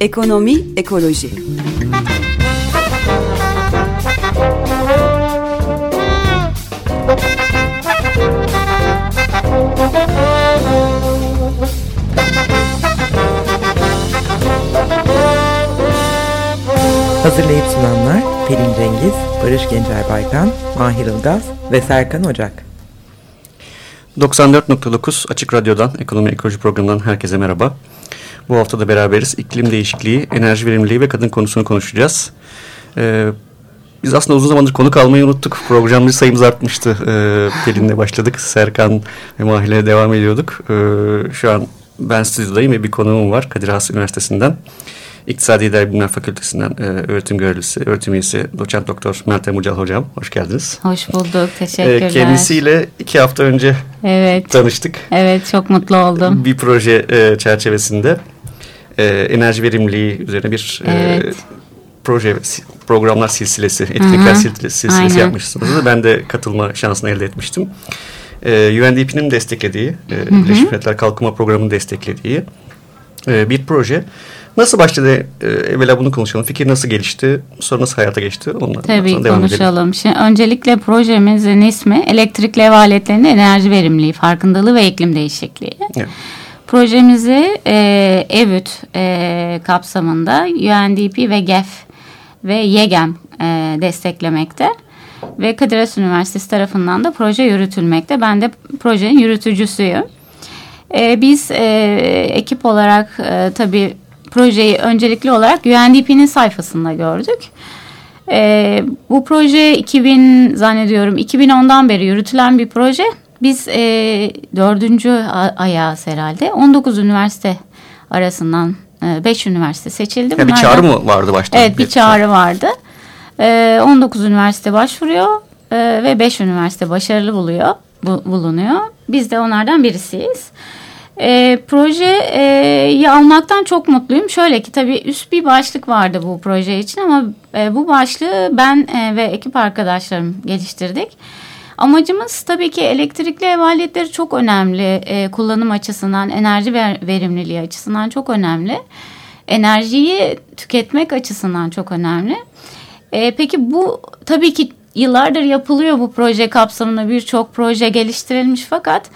Ekonomi, ekoloji. Hazırlayıp sunanlar Pelin Cengiz, Barış Gencer Baykan, Mahir Ilgaz ve Serkan Ocak. 94.9 Açık Radyo'dan, Ekonomi Ekoloji Programı'ndan herkese merhaba. Bu hafta da beraberiz. İklim değişikliği, enerji verimliliği ve kadın konusunu konuşacağız. Ee, biz aslında uzun zamandır konuk almayı unuttuk. Programcı sayımız artmıştı. Ee, Pelin'le başladık. Serkan ve Mahir'le devam ediyorduk. Ee, şu an ben stüdyodayım ve bir konuğum var Kadir Has Üniversitesi'nden. İktisadi İdari Bilimler Fakültesinden e, öğretim görevlisi, öğretim üyesi doçent doktor Meltem Ucal hocam. Hoş geldiniz. Hoş bulduk. Teşekkürler. E, kendisiyle iki hafta önce evet. tanıştık. Evet çok mutlu oldum. Bir proje e, çerçevesinde e, enerji verimliliği üzerine bir e, evet. e, proje programlar silsilesi, etkinlikler silsilesi Aynen. yapmışsınız. Ben de katılma şansını elde etmiştim. E, UNDP'nin desteklediği, e, Birleşmiş Milletler Kalkınma Programı'nın desteklediği e, bir proje. Nasıl başladı? Ee, evvela bunu konuşalım. Fikir nasıl gelişti? Sonra nasıl hayata geçti? Ondan Tabii devam konuşalım. Edelim. Şimdi öncelikle projemizin ismi elektrikli ev aletlerinin enerji verimliliği, farkındalığı ve iklim değişikliği. Evet. Projemizi e, EVÜT e, kapsamında UNDP ve GEF ve YEGEM e, desteklemekte ve Kadir Has Üniversitesi tarafından da proje yürütülmekte. Ben de projenin yürütücüsüyüm. E, biz e, ekip olarak e, tabii projeyi öncelikli olarak UNDP'nin sayfasında gördük. E, bu proje 2000 zannediyorum 2010'dan beri yürütülen bir proje. Biz e, dördüncü ayağız herhalde 19 üniversite arasından 5 e, üniversite seçildi. Ya bir çağrı mı vardı başta? Evet bir çağrı vardı. E, 19 üniversite başvuruyor e, ve 5 üniversite başarılı buluyor bu, bulunuyor. Biz de onlardan birisiyiz. E, projeyi almaktan çok mutluyum. Şöyle ki tabii üst bir başlık vardı bu proje için ama e, bu başlığı ben e, ve ekip arkadaşlarım geliştirdik. Amacımız tabii ki elektrikli ev aletleri çok önemli. E, kullanım açısından, enerji ver, verimliliği açısından çok önemli. Enerjiyi tüketmek açısından çok önemli. E, peki bu tabii ki yıllardır yapılıyor bu proje kapsamında birçok proje geliştirilmiş fakat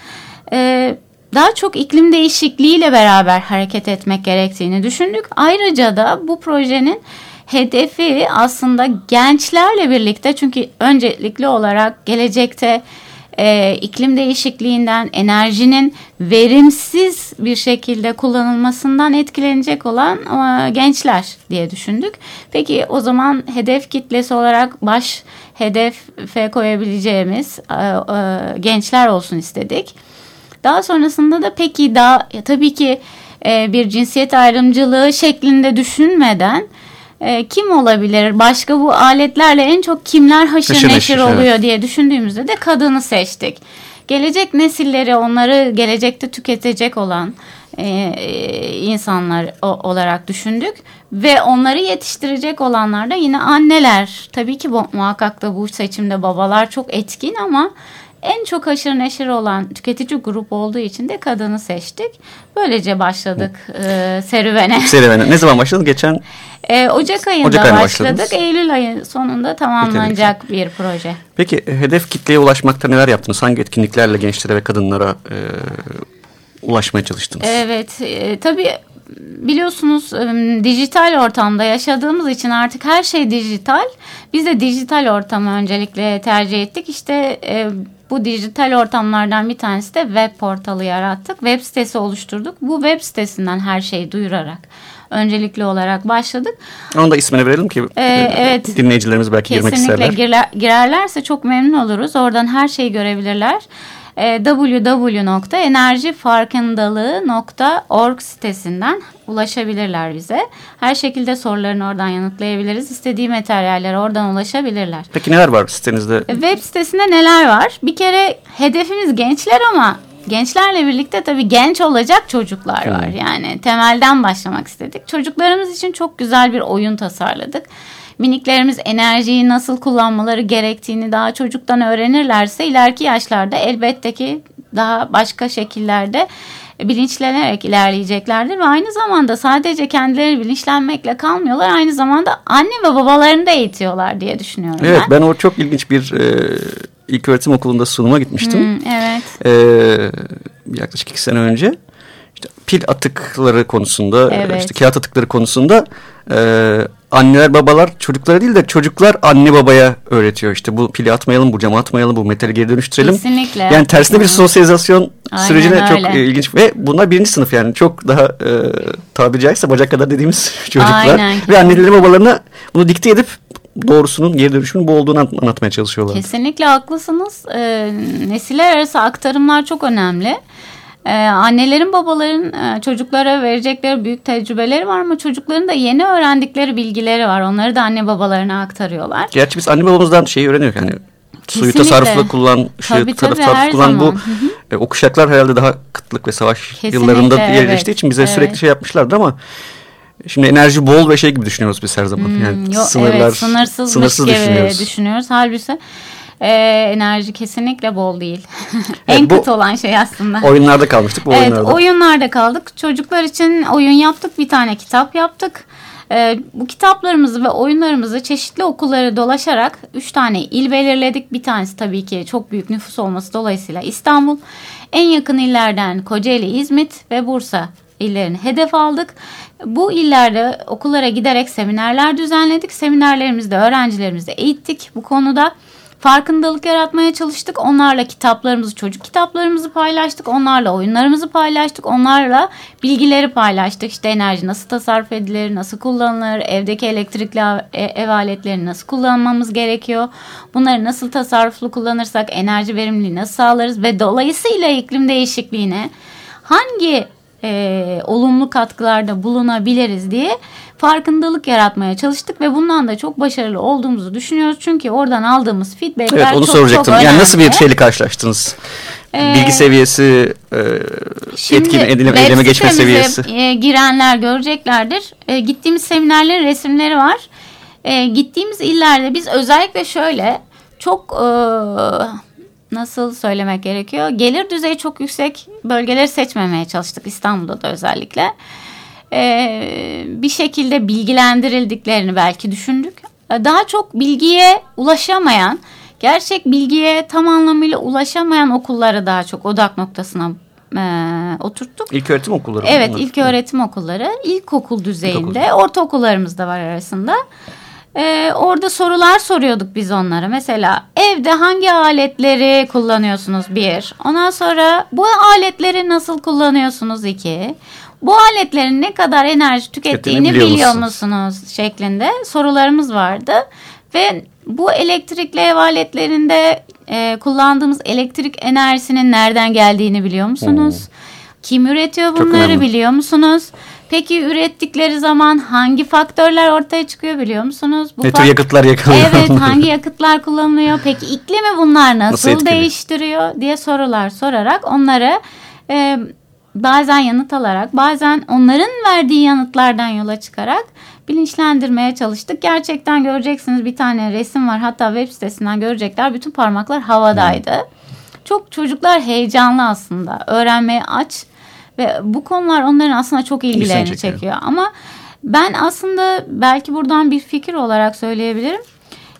e, daha çok iklim değişikliğiyle beraber hareket etmek gerektiğini düşündük. Ayrıca da bu projenin hedefi aslında gençlerle birlikte çünkü öncelikli olarak gelecekte e, iklim değişikliğinden enerjinin verimsiz bir şekilde kullanılmasından etkilenecek olan e, gençler diye düşündük. Peki o zaman hedef kitlesi olarak baş hedefe koyabileceğimiz e, e, gençler olsun istedik. Daha sonrasında da peki daha ya, tabii ki e, bir cinsiyet ayrımcılığı şeklinde düşünmeden e, kim olabilir? Başka bu aletlerle en çok kimler haşır, haşır neşir, neşir oluyor evet. diye düşündüğümüzde de kadını seçtik. Gelecek nesilleri onları gelecekte tüketecek olan e, insanlar o, olarak düşündük ve onları yetiştirecek olanlar da yine anneler. Tabii ki bu, muhakkak da bu seçimde babalar çok etkin ama en çok haşır neşir olan tüketici grup olduğu için de kadını seçtik. Böylece başladık e, serüvene. Serüvene. Ne zaman başladı? Geçen e, Ocak ayında Ocak başladık. Başladınız. Eylül ayı sonunda tamamlanacak bir proje. Peki hedef kitleye ulaşmakta neler yaptınız? Hangi etkinliklerle gençlere ve kadınlara e, ulaşmaya çalıştınız? Evet. E, tabii biliyorsunuz dijital ortamda yaşadığımız için artık her şey dijital. Biz de dijital ortamı öncelikle tercih ettik. İşte e, bu dijital ortamlardan bir tanesi de web portalı yarattık. Web sitesi oluşturduk. Bu web sitesinden her şeyi duyurarak öncelikli olarak başladık. Onun da ismini verelim ki ee, evet, dinleyicilerimiz belki girmek isterler. Kesinlikle girerlerse çok memnun oluruz. Oradan her şeyi görebilirler e, www.enerjifarkındalığı.org sitesinden ulaşabilirler bize. Her şekilde sorularını oradan yanıtlayabiliriz. İstediği materyaller oradan ulaşabilirler. Peki neler var sitenizde? E, web sitesinde neler var? Bir kere hedefimiz gençler ama gençlerle birlikte tabii genç olacak çocuklar var. Yani temelden başlamak istedik. Çocuklarımız için çok güzel bir oyun tasarladık. Miniklerimiz enerjiyi nasıl kullanmaları gerektiğini daha çocuktan öğrenirlerse ileriki yaşlarda elbette ki daha başka şekillerde bilinçlenerek ilerleyeceklerdir ve aynı zamanda sadece kendileri bilinçlenmekle kalmıyorlar aynı zamanda anne ve babalarını da eğitiyorlar diye düşünüyorum Evet ben. ben o çok ilginç bir e, ilk öğretim okulunda sunuma gitmiştim. Hmm, evet. E, yaklaşık iki sene önce. İşte pil atıkları konusunda, Evet. işte kağıt atıkları konusunda e, anneler babalar çocuklara değil de çocuklar anne babaya öğretiyor. İşte bu pili atmayalım, bu camı atmayalım, bu metali geri dönüştürelim. Kesinlikle. Yani tersine bir sosyalizasyon Aynen sürecine çok öyle. e, ilginç ve bunlar birinci sınıf yani çok daha e, tabiri caizse bacak kadar dediğimiz çocuklar. Aynen. Ve anneleri babalarına bunu dikte edip doğrusunun geri dönüşünün bu olduğunu anlat- anlatmaya çalışıyorlar. Kesinlikle haklısınız. Ee, nesiller arası aktarımlar çok önemli. Ee, annelerin babaların e, çocuklara verecekleri büyük tecrübeleri var ama çocukların da yeni öğrendikleri bilgileri var. Onları da anne babalarına aktarıyorlar. Gerçi biz anne babamızdan şeyi öğreniyoruz yani suyu Kesinlikle. tasarruflu kullan, Tabii, tabii, tasarruflu kullan bu. Hı e, o kuşaklar herhalde daha kıtlık ve savaş Kesinlikle, yıllarında evet. yerleştiği için bize Evet. sürekli şey yapmışlardı ama şimdi enerji bol ve şey gibi düşünüyoruz biz her zaman. yani Hmm, Yo, sınırlar evet, sınırsızmış sınırsız gibi düşünüyoruz. düşünüyoruz. Halbuki e, enerji kesinlikle bol değil. en Evet, kötü olan şey aslında. Oyunlarda kalmıştık bu Evet oyunlarda. oyunlarda kaldık. Çocuklar için oyun yaptık. Bir tane kitap yaptık. Ee, bu kitaplarımızı ve oyunlarımızı çeşitli okulları dolaşarak üç tane il belirledik. Bir tanesi tabii ki çok büyük nüfus olması dolayısıyla İstanbul. En yakın illerden Kocaeli, İzmit ve Bursa illerini hedef aldık. Bu illerde okullara giderek seminerler düzenledik. Seminerlerimizde öğrencilerimizi eğittik bu konuda farkındalık yaratmaya çalıştık. Onlarla kitaplarımızı, çocuk kitaplarımızı paylaştık. Onlarla oyunlarımızı paylaştık. Onlarla bilgileri paylaştık. İşte enerji nasıl tasarruf edilir, nasıl kullanılır, evdeki elektrikli e- ev aletlerini nasıl kullanmamız gerekiyor. Bunları nasıl tasarruflu kullanırsak enerji verimliliği nasıl sağlarız ve dolayısıyla iklim değişikliğine hangi e, olumlu katkılarda bulunabiliriz diye farkındalık yaratmaya çalıştık ve bundan da çok başarılı olduğumuzu düşünüyoruz. Çünkü oradan aldığımız feedbackler Evet onu çok soracaktım. çok yani nasıl bir önemli. şeyle karşılaştınız? Ee, Bilgi seviyesi, e, etkin edilime, web eyleme geçme seviyesi. e, girenler göreceklerdir. E, gittiğimiz seminerlerin resimleri var. E, gittiğimiz illerde biz özellikle şöyle çok e, nasıl söylemek gerekiyor? Gelir düzeyi çok yüksek bölgeleri seçmemeye çalıştık İstanbul'da da özellikle. E, bir şekilde bilgilendirildiklerini belki düşündük. E, Daha çok bilgiye ulaşamayan, gerçek bilgiye tam anlamıyla ulaşamayan okullara daha çok odak noktasına e, oturttuk. İlk öğretim okulları. Evet ilk öğretim okulları ilkokul düzeyinde İlkokul. ortaokullarımız da var arasında. Ee, orada sorular soruyorduk biz onlara. Mesela evde hangi aletleri kullanıyorsunuz bir. Ondan sonra bu aletleri nasıl kullanıyorsunuz iki. Bu aletlerin ne kadar enerji tükettiğini biliyor biliyor, musun? musunuz şeklinde sorularımız vardı. Ve bu elektrikli ev aletlerinde e, kullandığımız elektrik enerjisinin nereden geldiğini biliyor musunuz? Kim üretiyor bunları biliyor musunuz? Peki ürettikleri zaman hangi faktörler ortaya çıkıyor biliyor musunuz? Bu Ne tür fak- yakıtlar yakalıyor? Evet hangi yakıtlar kullanılıyor? Peki iklimi bunlar nasıl, Nasıl etkili? değiştiriyor diye sorular sorarak onları e, bazen yanıt alarak bazen onların verdiği yanıtlardan yola çıkarak bilinçlendirmeye çalıştık. Gerçekten göreceksiniz bir tane resim var hatta web sitesinden görecekler bütün parmaklar havadaydı. Çok çocuklar heyecanlı aslında öğrenmeye aç ve bu konular onların aslında çok ilgilerini çekiyor. çekiyor. Ama ben aslında belki buradan bir fikir olarak söyleyebilirim.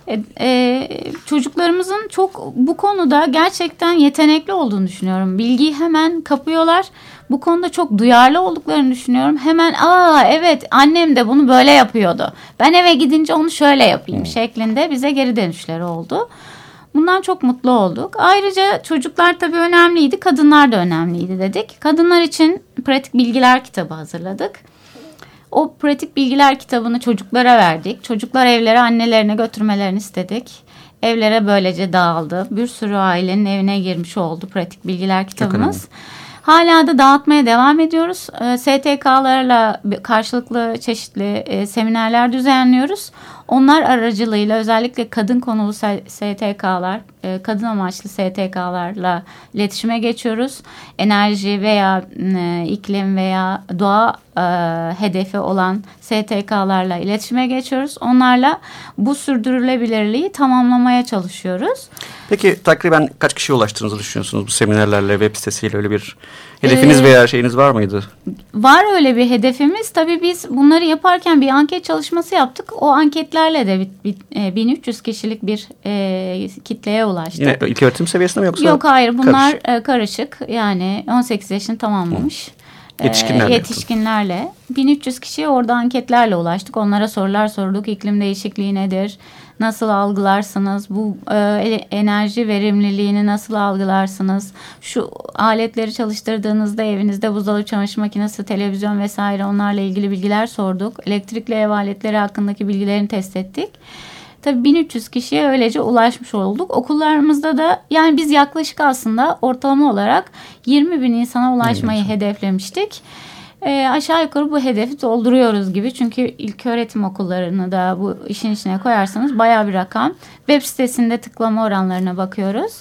E, e, çocuklarımızın çok bu konuda gerçekten yetenekli olduğunu düşünüyorum. Bilgiyi hemen kapıyorlar. Bu konuda çok duyarlı olduklarını düşünüyorum. Hemen aa evet annem de bunu böyle yapıyordu. Ben eve gidince onu şöyle yapayım şeklinde bize geri dönüşleri oldu. Bundan çok mutlu olduk. Ayrıca çocuklar tabii önemliydi, kadınlar da önemliydi dedik. Kadınlar için pratik bilgiler kitabı hazırladık. O pratik bilgiler kitabını çocuklara verdik. Çocuklar evlere annelerine götürmelerini istedik. Evlere böylece dağıldı. Bir sürü ailenin evine girmiş oldu pratik bilgiler kitabımız. Hala da dağıtmaya devam ediyoruz. Ee, STK'larla karşılıklı çeşitli e, seminerler düzenliyoruz. Onlar aracılığıyla özellikle kadın konulu STK'lar, e, kadın amaçlı STK'larla iletişime geçiyoruz. Enerji veya e, iklim veya doğa e, hedefi olan STK'larla iletişime geçiyoruz. Onlarla bu sürdürülebilirliği tamamlamaya çalışıyoruz. Peki takriben kaç kişiye ulaştığınızı düşünüyorsunuz bu seminerlerle, web sitesiyle öyle bir hedefiniz ee, veya şeyiniz var mıydı? Var öyle bir hedefimiz. Tabii biz bunları yaparken bir anket çalışması yaptık. O anketlerle de bir, bir, 1300 e, kişilik bir e, kitleye ulaştık. Yine ilk öğretim seviyesinde mi yoksa? Yok hayır bunlar karışık, karışık. yani 18 yaşını tamamlamış. Hı. Yetişkinlerle, e, yetişkinlerle 1300 kişiye orada anketlerle ulaştık. Onlara sorular sorduk. İklim değişikliği nedir? Nasıl algılarsınız? Bu e, enerji verimliliğini nasıl algılarsınız? Şu aletleri çalıştırdığınızda evinizde buzdolabı, çamaşır makinesi, televizyon vesaire onlarla ilgili bilgiler sorduk. Elektrikli ev aletleri hakkındaki bilgilerini test ettik. Tabii 1300 kişiye öylece ulaşmış olduk. Okullarımızda da yani biz yaklaşık aslında ortalama olarak 20 bin insana ulaşmayı evet. hedeflemiştik. E, aşağı yukarı bu hedefi dolduruyoruz gibi. Çünkü ilk öğretim okullarını da bu işin içine koyarsanız baya bir rakam. Web sitesinde tıklama oranlarına bakıyoruz.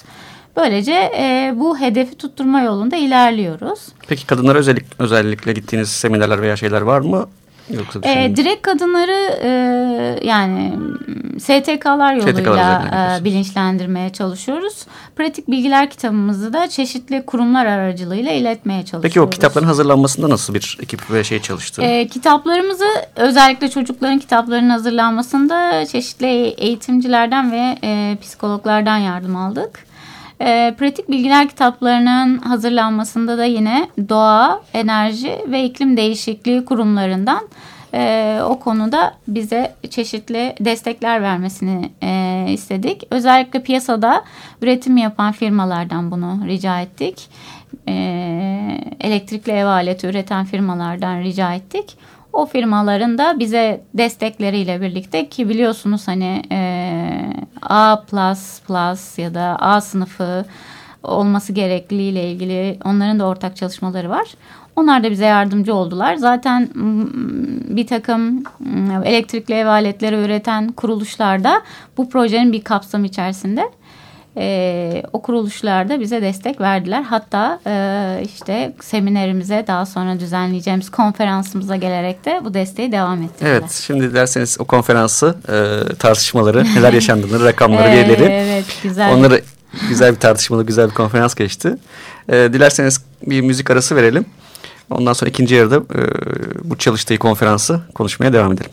Böylece e, bu hedefi tutturma yolunda ilerliyoruz. Peki kadınlara özellik, özellikle gittiğiniz seminerler veya şeyler var mı? Yoksa e, direkt kadınları e, yani STK'lar yoluyla STK'lar e, bilinçlendirmeye çalışıyoruz. Pratik bilgiler kitabımızı da çeşitli kurumlar aracılığıyla iletmeye çalışıyoruz. Peki o kitapların hazırlanmasında nasıl bir ekip ve şey çalıştı? E, kitaplarımızı özellikle çocukların kitaplarının hazırlanmasında çeşitli eğitimcilerden ve e, psikologlardan yardım aldık. E, pratik bilgiler kitaplarının hazırlanmasında da yine doğa, enerji ve iklim değişikliği kurumlarından e, o konuda bize çeşitli destekler vermesini e, istedik. Özellikle piyasada üretim yapan firmalardan bunu rica ettik. E, elektrikli ev aleti üreten firmalardan rica ettik o firmaların da bize destekleriyle birlikte ki biliyorsunuz hani e, A++ ya da A sınıfı olması gerekliliğiyle ilgili onların da ortak çalışmaları var. Onlar da bize yardımcı oldular. Zaten bir takım elektrikli ev aletleri üreten kuruluşlar da bu projenin bir kapsam içerisinde e, o kuruluşlarda bize destek verdiler. Hatta e, işte seminerimize daha sonra düzenleyeceğimiz konferansımıza gelerek de bu desteği devam ettirdiler. Evet şimdi derseniz o konferansı e, tartışmaları neler yaşandığını rakamları verileri. evet güzel. Onları güzel bir tartışmalı güzel bir konferans geçti. E, dilerseniz bir müzik arası verelim. Ondan sonra ikinci yarıda e, bu çalıştığı konferansı konuşmaya devam edelim.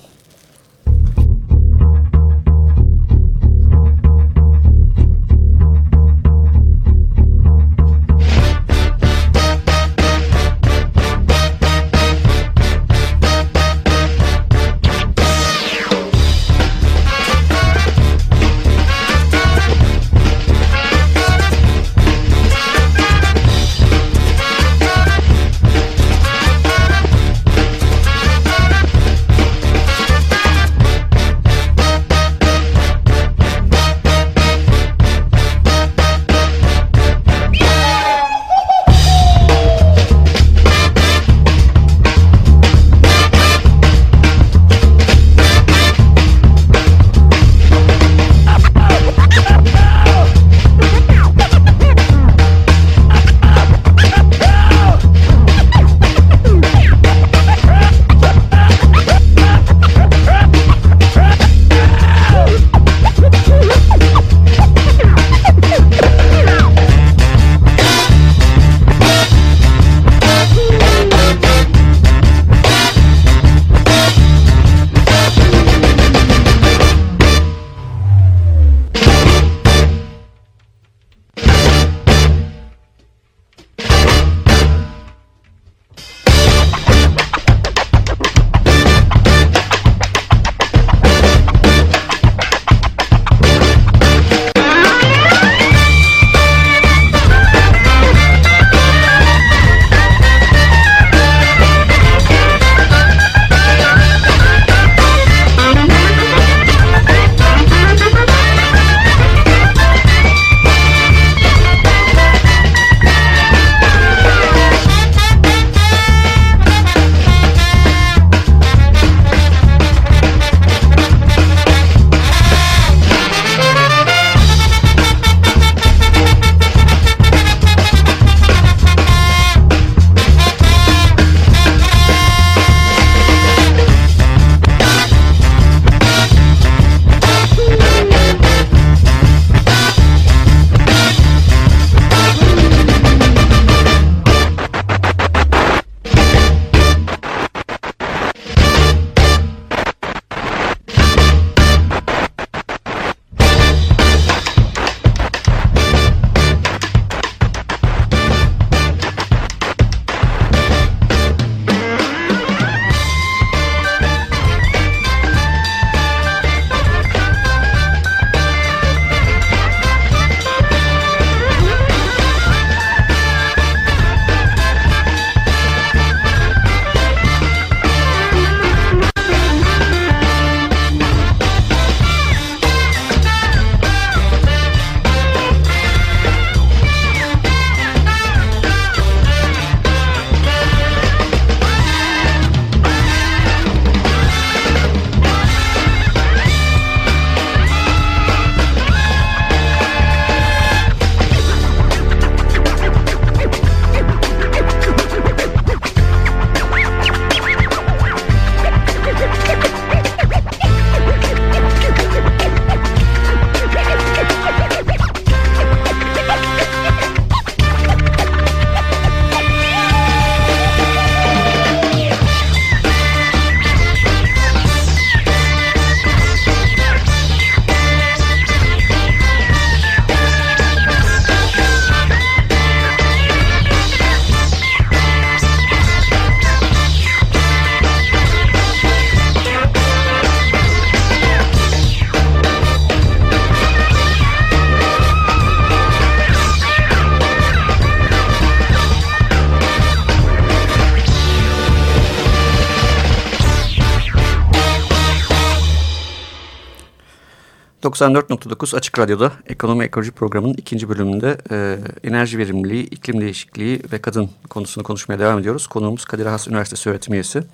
94.9 Açık Radyo'da Ekonomi Ekoloji Programı'nın ikinci bölümünde e, enerji verimliliği, iklim değişikliği ve kadın konusunu konuşmaya devam ediyoruz. Konuğumuz Kadir Has Üniversitesi öğretim üyesi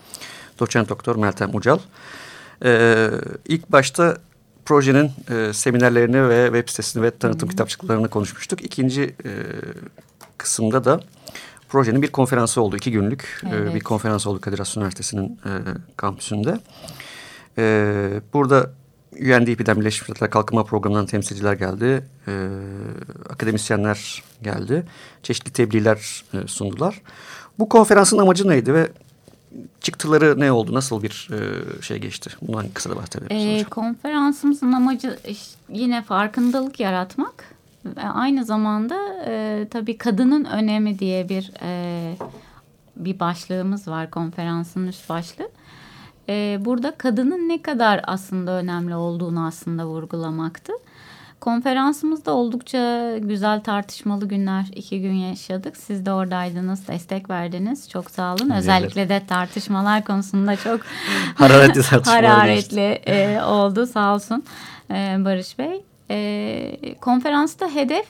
doçent doktor Meltem Ucal. E, ilk başta projenin e, seminerlerini ve web sitesini ve tanıtım hmm. kitapçıklarını konuşmuştuk. İkinci e, kısımda da projenin bir konferansı oldu. iki günlük evet. e, bir konferans oldu Kadir Has Üniversitesi'nin e, kampüsünde. E, burada UNDP'den Birleşmiş Milletler Kalkınma Programı'ndan temsilciler geldi. E, akademisyenler geldi. Çeşitli tebliğler e, sundular. Bu konferansın amacı neydi ve çıktıları ne oldu? Nasıl bir e, şey geçti? Bundan kısa da bahsedebiliriz. E, konferansımızın amacı yine farkındalık yaratmak. Aynı zamanda e, tabii kadının önemi diye bir e, bir başlığımız var konferansın üst başlığı e, burada kadının ne kadar aslında önemli olduğunu aslında vurgulamaktı. Konferansımızda oldukça güzel tartışmalı günler iki gün yaşadık. Siz de oradaydınız, destek verdiniz. Çok sağ olun. Özellikle de tartışmalar konusunda çok hararetli hararetli e, oldu. Sağ olsun e, Barış Bey. E, konferansta hedef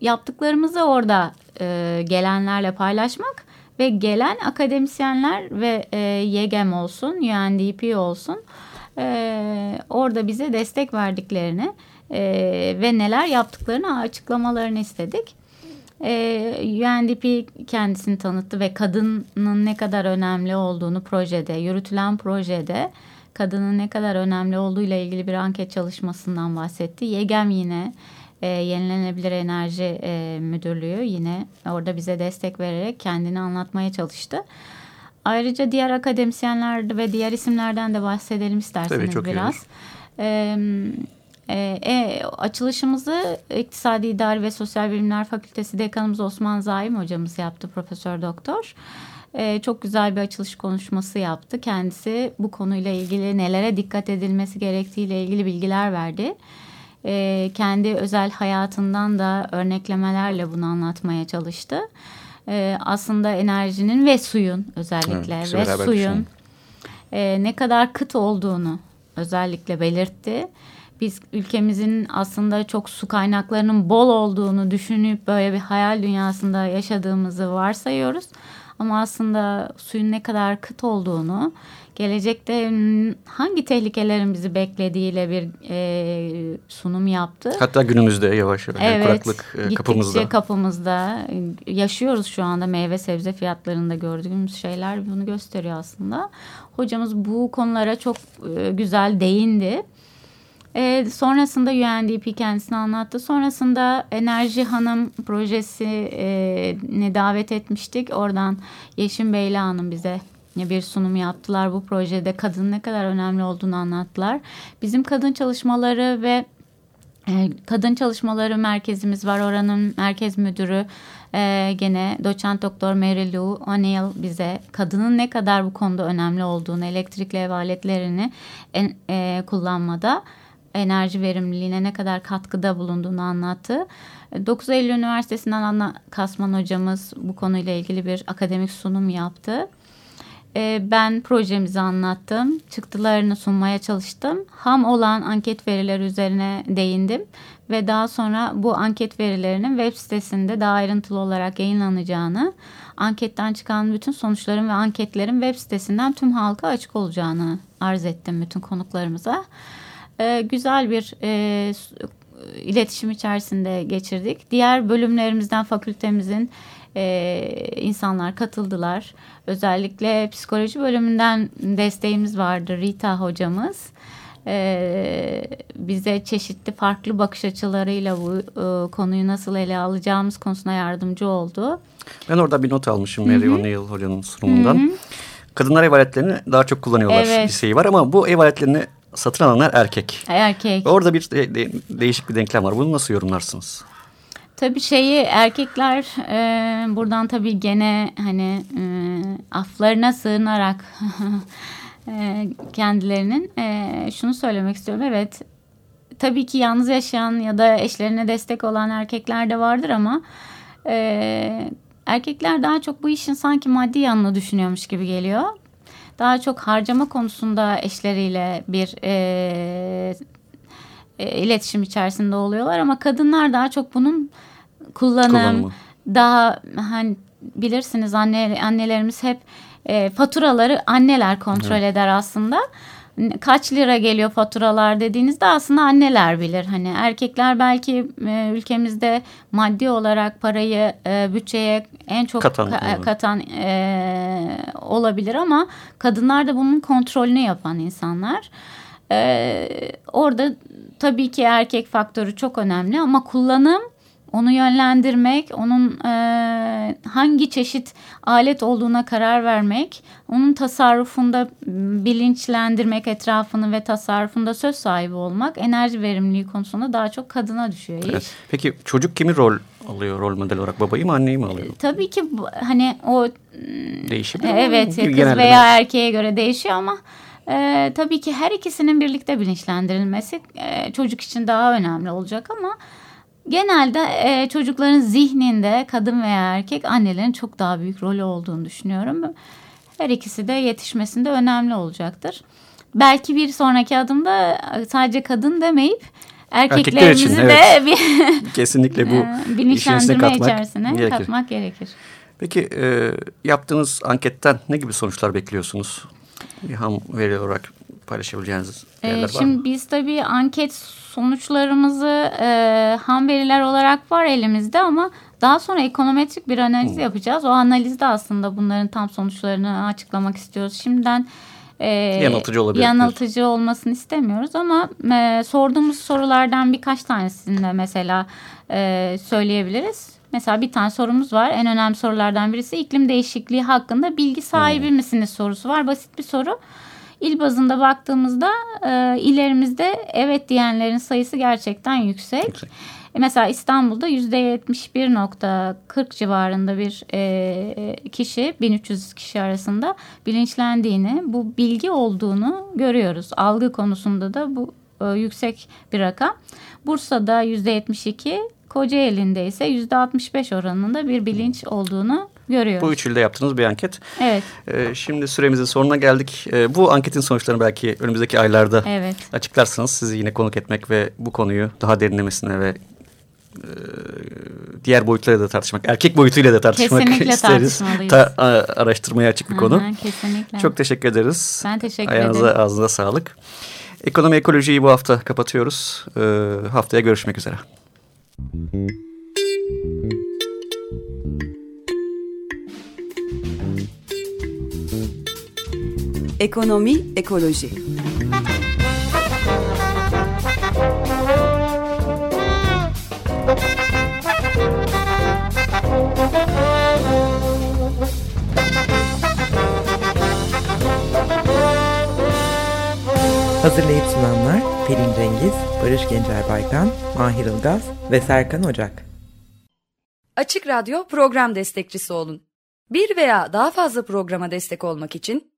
yaptıklarımızı orada e, gelenlerle paylaşmak ve gelen akademisyenler ve e, YEGEM olsun, UNDP olsun e, orada bize destek verdiklerini e, ve neler yaptıklarını açıklamalarını istedik. E, UNDP kendisini tanıttı ve kadının ne kadar önemli olduğunu projede, yürütülen projede kadının ne kadar önemli olduğu ile ilgili bir anket çalışmasından bahsetti. YEGEM yine e, Yenilenebilir Enerji e, Müdürlüğü yine orada bize destek vererek kendini anlatmaya çalıştı. Ayrıca diğer akademisyenler ve diğer isimlerden de bahsedelim isterseniz Tabii, çok biraz. E, e, açılışımızı İktisadi İdari ve Sosyal Bilimler Fakültesi Dekanımız Osman Zaim hocamız yaptı Profesör Doktor. Ee, çok güzel bir açılış konuşması yaptı. Kendisi bu konuyla ilgili nelere dikkat edilmesi gerektiğiyle ilgili bilgiler verdi e, kendi özel hayatından da örneklemelerle bunu anlatmaya çalıştı. E, aslında enerjinin ve suyun özellikle evet, ve suyun e, ne kadar kıt olduğunu özellikle belirtti. Biz ülkemizin aslında çok su kaynaklarının bol olduğunu düşünüp böyle bir hayal dünyasında yaşadığımızı varsayıyoruz. Ama aslında suyun ne kadar kıt olduğunu, gelecekte hangi tehlikelerin bizi beklediğiyle bir e, sunum yaptı. Hatta günümüzde yavaş yavaş evet, kuraklık e, kapımızda. kapımızda yaşıyoruz şu anda meyve sebze fiyatlarında gördüğümüz şeyler bunu gösteriyor aslında. Hocamız bu konulara çok e, güzel değindi. E, sonrasında UNDP kendisini anlattı. Sonrasında Enerji Hanım projesi e, ne davet etmiştik. Oradan Yeşim Beyli Hanım bize bir sunum yaptılar. Bu projede kadın ne kadar önemli olduğunu anlattılar. Bizim kadın çalışmaları ve e, Kadın Çalışmaları Merkezimiz var. Oranın merkez müdürü e, gene doçent doktor Mary Lou O'Neill bize kadının ne kadar bu konuda önemli olduğunu, elektrikli ev aletlerini en, e, kullanmada enerji verimliliğine ne kadar katkıda bulunduğunu anlattı. 9 Eylül Üniversitesi'nden Anna Kasman hocamız bu konuyla ilgili bir akademik sunum yaptı. Ee, ben projemizi anlattım. Çıktılarını sunmaya çalıştım. Ham olan anket verileri üzerine değindim. Ve daha sonra bu anket verilerinin web sitesinde daha ayrıntılı olarak yayınlanacağını, anketten çıkan bütün sonuçların ve anketlerin web sitesinden tüm halka açık olacağını arz ettim bütün konuklarımıza. Ee, güzel bir e, iletişim içerisinde geçirdik. Diğer bölümlerimizden fakültemizin e, insanlar katıldılar. Özellikle psikoloji bölümünden desteğimiz vardı Rita hocamız. E, bize çeşitli farklı bakış açılarıyla bu e, konuyu nasıl ele alacağımız konusuna yardımcı oldu. Ben orada bir not almışım Mary O'Neill hocanın sunumundan. Hı -hı. Kadınlar ev aletlerini daha çok kullanıyorlar evet. bir şey var ama bu ev aletlerini satın alanlar erkek. Erkek. Orada bir de, de, değişik bir denklem var. Bunu nasıl yorumlarsınız? Tabii şeyi erkekler e, buradan tabii gene hani e, aflarına sığınarak e, kendilerinin e, şunu söylemek istiyorum. Evet tabii ki yalnız yaşayan ya da eşlerine destek olan erkekler de vardır ama e, erkekler daha çok bu işin sanki maddi yanını düşünüyormuş gibi geliyor. Daha çok harcama konusunda eşleriyle bir e, e, iletişim içerisinde oluyorlar ama kadınlar daha çok bunun kullanım Kullanımı. daha hani bilirsiniz anne annelerimiz hep e, faturaları anneler kontrol eder aslında. Kaç lira geliyor faturalar dediğinizde aslında anneler bilir. Hani erkekler belki e, ülkemizde maddi olarak parayı e, bütçeye en çok Katan, ka- evet. katan e, olabilir ama kadınlar da bunun kontrolünü yapan insanlar. E, orada tabii ki erkek faktörü çok önemli ama kullanım onu yönlendirmek, onun e, hangi çeşit alet olduğuna karar vermek, onun tasarrufunda bilinçlendirmek etrafını ve tasarrufunda söz sahibi olmak enerji verimliliği konusunda daha çok kadına düşüyor iş. Evet. Peki çocuk kimi rol alıyor rol model olarak? Babayı mı anneyi mi alıyor? Tabii ki hani o Değişir e, mi? Evet kız Genelde veya erkeğe göre değişiyor ama e, tabii ki her ikisinin birlikte bilinçlendirilmesi e, çocuk için daha önemli olacak ama genelde e, çocukların zihninde kadın veya erkek annelerin çok daha büyük rolü olduğunu düşünüyorum. Her ikisi de yetişmesinde önemli olacaktır. Belki bir sonraki adımda sadece kadın demeyip Erkekler için, erkeklerimizi evet. de bir Kesinlikle bu e, bilinçlendirme katmak içerisine gerekir. katmak gerekir. Peki e, yaptığınız anketten ne gibi sonuçlar bekliyorsunuz? Bir ham veri olarak paylaşabileceğiniz Ee, yerler var şimdi mı? biz tabii anket sonuçlarımızı e, ham veriler olarak var elimizde ama daha sonra ekonometrik bir analiz yapacağız. O analizde aslında bunların tam sonuçlarını açıklamak istiyoruz. Şimdiden e, Yanıltıcı olabilir. yanıltıcı olmasını istemiyoruz ama e, sorduğumuz sorulardan birkaç tanesini de mesela e, söyleyebiliriz. Mesela bir tane sorumuz var. En önemli sorulardan birisi iklim değişikliği hakkında bilgi sahibi misiniz sorusu var. Basit bir soru. İl bazında baktığımızda e, illerimizde evet diyenlerin sayısı gerçekten yüksek. Yüksek. E, Mesela İstanbul'da %71.40 civarında bir e, kişi 1300 kişi arasında bilinçlendiğini, bu bilgi olduğunu görüyoruz. Algı konusunda da bu e, yüksek bir rakam. Bursa'da %72, Kocaeli'nde ise %65 oranında bir bilinç olduğunu görüyoruz. Bu üç ilde yaptığınız bir anket. Evet, E, şimdi süremizin sonuna geldik. E, bu anketin sonuçlarını belki önümüzdeki aylarda evet. açıklarsınız. Sizi yine konuk etmek ve bu konuyu daha derinlemesine ve e, diğer boyutlarıyla da tartışmak, erkek boyutuyla da tartışmak Kesinlikle isteriz. Ta- araştırmaya açık bir konu. Aha, kesinlikle. Çok teşekkür ederiz. Ben teşekkür Ayağınıza ederim. ağzınıza sağlık. Ekonomi ekolojiyi bu hafta kapatıyoruz. Ee, haftaya görüşmek üzere. Ekonomi, ekoloji. Hazırlayıp sunanlar Pelin Cengiz, Barış Gencer Baykan, Mahir Ilgaz ve Serkan Ocak. Açık Radyo program destekçisi olun. Bir veya daha fazla programa destek olmak için